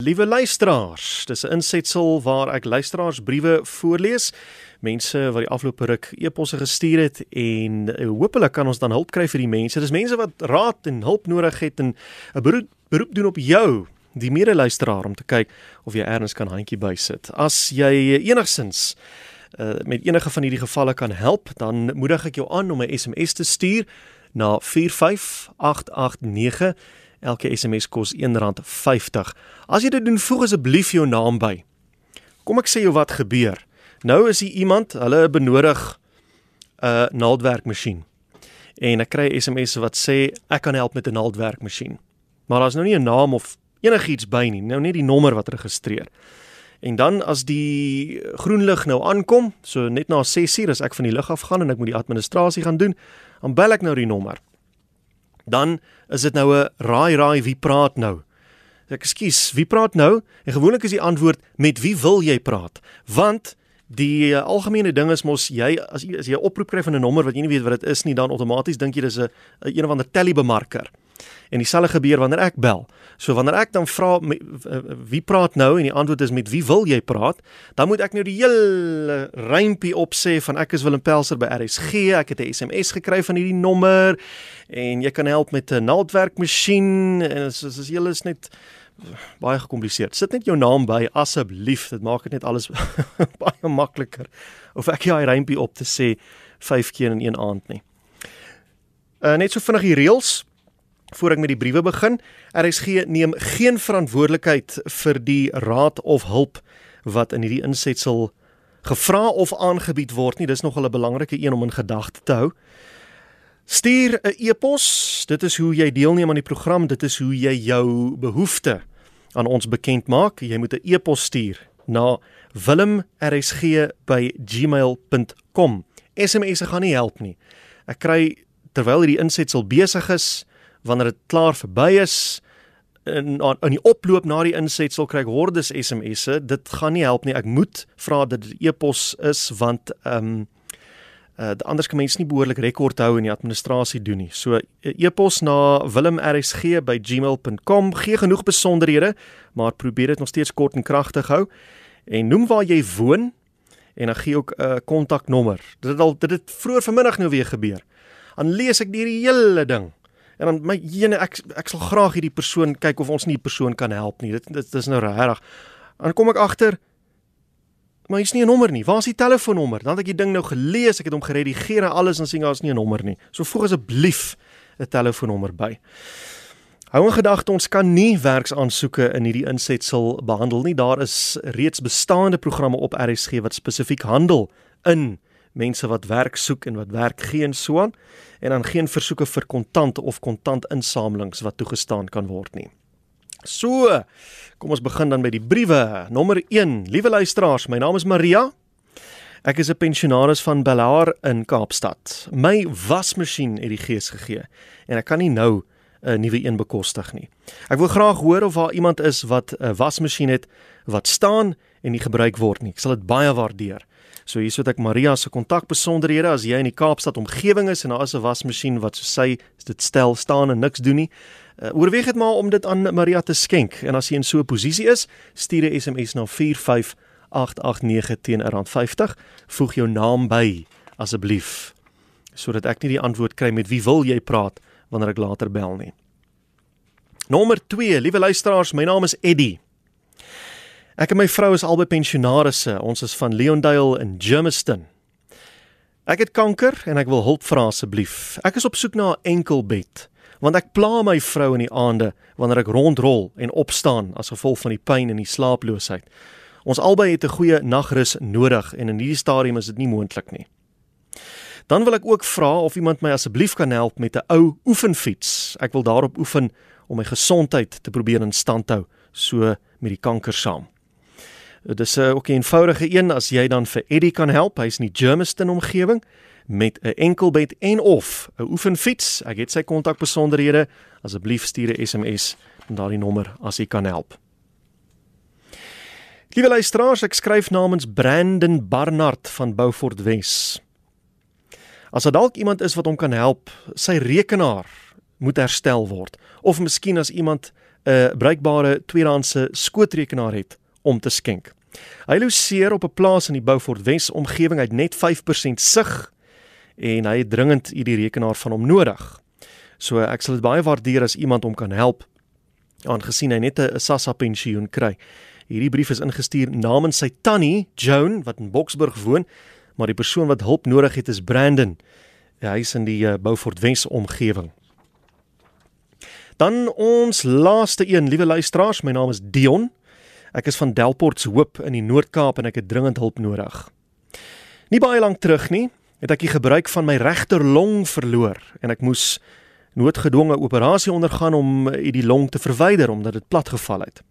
Liewe luisteraars, dis 'n insetsel waar ek luisteraarsbriewe voorlees. Mense wat die afgelope ruk e-posse gestuur het en eh, hopelik kan ons dan hulp kry vir die mense. Dis mense wat raad en hulp nodig het en 'n beroep, beroep doen op jou, die mede-luisteraar om te kyk of jy erns kan handjie bysit. As jy enigsins uh, met enige van hierdie gevalle kan help, dan moedig ek jou aan om 'n SMS te stuur na 45889 Elke SMS kos R1.50. As jy dit doen, voeg asseblief jou naam by. Kom ek sê jou wat gebeur. Nou is hier iemand, hulle benodig 'n uh, naaldwerkmasjien. En ek kry SMS wat sê ek kan help met 'n naaldwerkmasjien. Maar daar's nou nie 'n naam of enigiets by nie, nou net die nommer wat registreer. En dan as die groen lig nou aankom, so net na 6uur as ek van die lug af gaan en ek moet die administrasie gaan doen, dan bel ek nou die nommer dan is dit nou 'n raai raai wie praat nou. Ek skuis, wie praat nou? En gewoonlik is die antwoord met wie wil jy praat? Want die uh, algemene ding is mos jy as jy as jy 'n oproep kry van 'n nommer wat jy nie weet wat dit is nie, dan outomaties dink jy dis 'n een of ander tellybemarker. En dieselfde gebeur wanneer ek bel. So wanneer ek dan vra wie praat nou en die antwoord is met wie wil jy praat, dan moet ek nou die hele rympie opsê van ek is Willem Pelser by RSG, ek het 'n SMS gekry van hierdie nommer en jy kan help met 'n naaldwerkmasjien en dit is jy is net baie gekompliseerd. Sit net jou naam by asseblief, dit maak dit net alles baie makliker. Of ek jy rympie op te sê 5 keer in een aand nie. Uh, net so vinnig die reëls voor ek met die briewe begin. RSG neem geen verantwoordelikheid vir die raad of hulp wat in hierdie insetsel gevra of aangebied word nie. Dis nogal 'n belangrike een om in gedagte te hou. Stuur 'n e-pos. Dit is hoe jy deelneem aan die program. Dit is hoe jy jou behoeftes aan ons bekend maak. Jy moet 'n e-pos stuur na wilm@rsg@gmail.com. SMS'e gaan nie help nie. Ek kry terwyl hierdie insetsel besig is, wanneer dit klaar verby is in in die oploop na die insetsel kry ek hordes SMS'e. Dit gaan nie help nie. Ek moet vra dat dit e-pos is want ehm um, uh, anders kan mense nie behoorlik rekord hou en die administrasie doen nie. So e-pos na wilmrsg@gmail.com gee genoeg besonderhede, maar probeer dit nog steeds kort en kragtig hou en noem waar jy woon en dan gee ook 'n uh, kontaknommer. Dit het al dit het vroeër vanmiddag nou weer gebeur. Dan lees ek die hele ding En dan my jene ek ek sal graag hierdie persoon kyk of ons nie die persoon kan help nie. Dit dit is nou regtig. Dan kom ek agter maar hier's nie 'n nommer nie. Waar is die telefoonnommer? Dan het ek die ding nou gelees, ek het hom geredigeer en alles en sien daar's nie 'n nommer nie. So voeg asseblief 'n telefoonnommer by. Hou in gedagte ons kan nie werksaansoeke in hierdie insetsel behandel nie. Daar is reeds bestaande programme op RSG wat spesifiek handel in mense wat werk soek en wat werk gee en so aan en dan geen versoeke vir kontant of kontantinsamelings wat toegestaan kan word nie. So, kom ons begin dan met die briewe. Nommer 1. Liewe luisteraars, my naam is Maria. Ek is 'n pensionaris van Bellaar in Kaapstad. My wasmasjien het die gees gegee en ek kan nie nou 'n nuwe een bekostig nie. Ek wil graag hoor of daar iemand is wat 'n wasmasjien het wat staan en nie gebruik word nie. Ek sal dit baie waardeer. So hier sit ek Maria se kontakbesonderhede as jy in die Kaapstad omgewing is en daar is 'n wasmasjien wat so sy dit stel staan en niks doen nie. Uh, oorweeg dit maar om dit aan Maria te skenk en as jy in so 'n posisie is, stuur 'n SMS na 45889 teen R50. Voeg jou naam by asseblief sodat ek nie die antwoord kry met wie wil jy praat wanneer ek later bel nie. Nommer 2, liewe luisteraars, my naam is Eddie. Ek en my vrou is albei pensionaarsse. Ons is van Leondale in Germiston. Ek het kanker en ek wil hulp vra asseblief. Ek is op soek na 'n enkelbed want ek pla my vrou in die aande wanneer ek rondrol en opstaan as gevolg van die pyn en die slaaploosheid. Ons albei het 'n goeie nagrus nodig en in hierdie stadium is dit nie moontlik nie. Dan wil ek ook vra of iemand my asseblief kan help met 'n ou oefenfiets. Ek wil daarop oefen om my gesondheid te probeer in stand hou so met die kanker saam. Dit is 'n ook 'n eenvoudige een as jy dan vir Eddie kan help. Hy's in die Germiston omgewing met 'n enkelbed en of 'n oefenfiets. Ek het sy kontakbesonderhede. Asseblief stuur 'n SMS na daardie nommer as jy kan help. Liewe luisteraars, ek skryf namens Brandon Barnard van Beaufort Wes. As daar dalk iemand is wat hom kan help, sy rekenaar moet herstel word of miskien as iemand 'n bruikbare tweedehandse skootrekenaar het om te skenk. Hy loseer op 'n plaas in die Beaufort Wes omgewing uit net 5% sig en hy het dringend hierdie rekenaar van hom nodig. So ek sal dit baie waardeer as iemand hom kan help aangesien hy net 'n SASSA pensioen kry. Hierdie brief is ingestuur namens sy tannie Joan wat in Boksburg woon, maar die persoon wat hulp nodig het is Brandon. Hy is in die uh, Beaufort Wes omgewing. Dan ons laaste een, liewe luisteraars, my naam is Dion. Ek is van Delport's Hoop in die Noord-Kaap en ek het dringend hulp nodig. Nie baie lank terug nie, het ek die gebruik van my regter long verloor en ek moes noodgedwonge operasie ondergaan om die long te verwyder omdat dit platgeval het.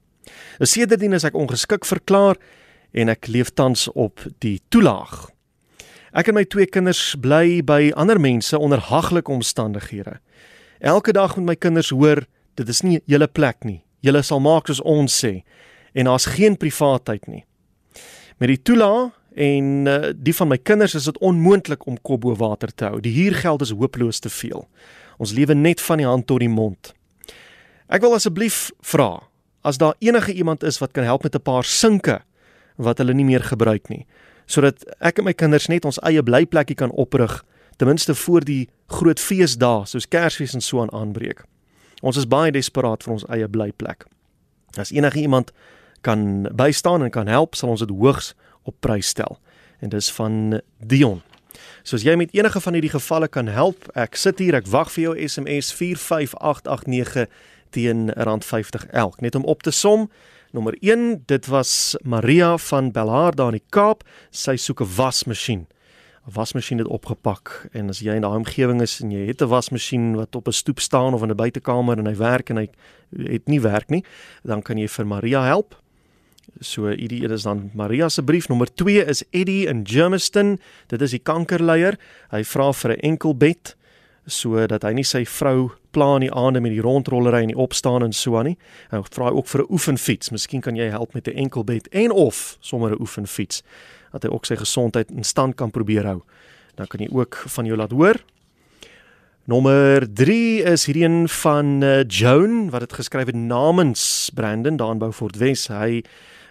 Sedertdien is ek ongeskik verklaar en ek leef tans op die toelaag. Ek en my twee kinders bly by ander mense onder haglike omstandighede. Elke dag moet my kinders hoor dit is nie julle plek nie. Julle sal maak soos ons sê en daar's geen privaatheid nie. Met die toelaag en uh, die van my kinders is dit onmoontlik om kop bo water te hou. Die huurgeld is hopeloos te veel. Ons lewe net van die hand tot die mond. Ek wil asseblief vra as daar enige iemand is wat kan help met 'n paar sinke wat hulle nie meer gebruik nie, sodat ek en my kinders net ons eie blyplekkie kan oprig ten minste voor die groot feesdae soos Kersfees en so aan aanbreek. Ons is baie desperaat vir ons eie blyplek. As enige iemand kan bystaan en kan help, sal ons dit hoogs op prys stel. En dis van Dion. So as jy met enige van hierdie gevalle kan help, ek sit hier, ek wag vir jou SMS 45889 teen R50 elk. Net om op te som, nommer 1, dit was Maria van Belhar daar in die Kaap. Sy soek 'n wasmasjien. 'n Wasmasjien het opgepak en as jy in daai omgewing is en jy het 'n wasmasjien wat op 'n stoep staan of in 'n buitekamer en hy werk en hy het nie werk nie, dan kan jy vir Maria help. So hierdie een is dan Maria se brief nommer 2 is Eddie in Germiston. Dit is die kankerleier. Hy vra vir 'n enkel bed sodat hy nie sy vrou pla in die aande met die rondrollery en die opstaan en so aan nie. Hy vra ook vir 'n oefenfiets. Miskien kan jy help met 'n enkel bed en of sommer 'n oefenfiets dat hy ook sy gesondheid in stand kan probeer hou. Dan kan jy ook van jou laat hoor. Nommer 3 is hierdie een van uh, Joan wat dit geskryf het namens Brandon daar in Beaufort Wes. Hy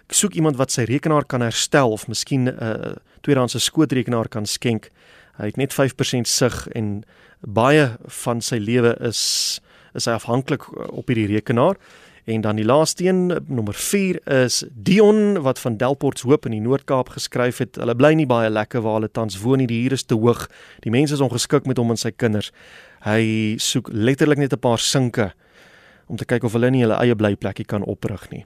soek iemand wat sy rekenaar kan herstel of miskien 'n uh, tweedehandse skootrekenaar kan skenk. Hy het net 5% sig en baie van sy lewe is is hy afhanklik uh, op hierdie rekenaar. En dan die laaste een, nommer 4 is Dion wat van Delport's Hoop in die Noord-Kaap geskryf het. Hulle bly nie baie lekker waar hulle tans woon nie. Die huur is te hoog. Die mense is ongeskik met hom en sy kinders. Hy soek letterlik net 'n paar sinke om te kyk of hulle nie hulle eie blyplekkie kan oprig nie.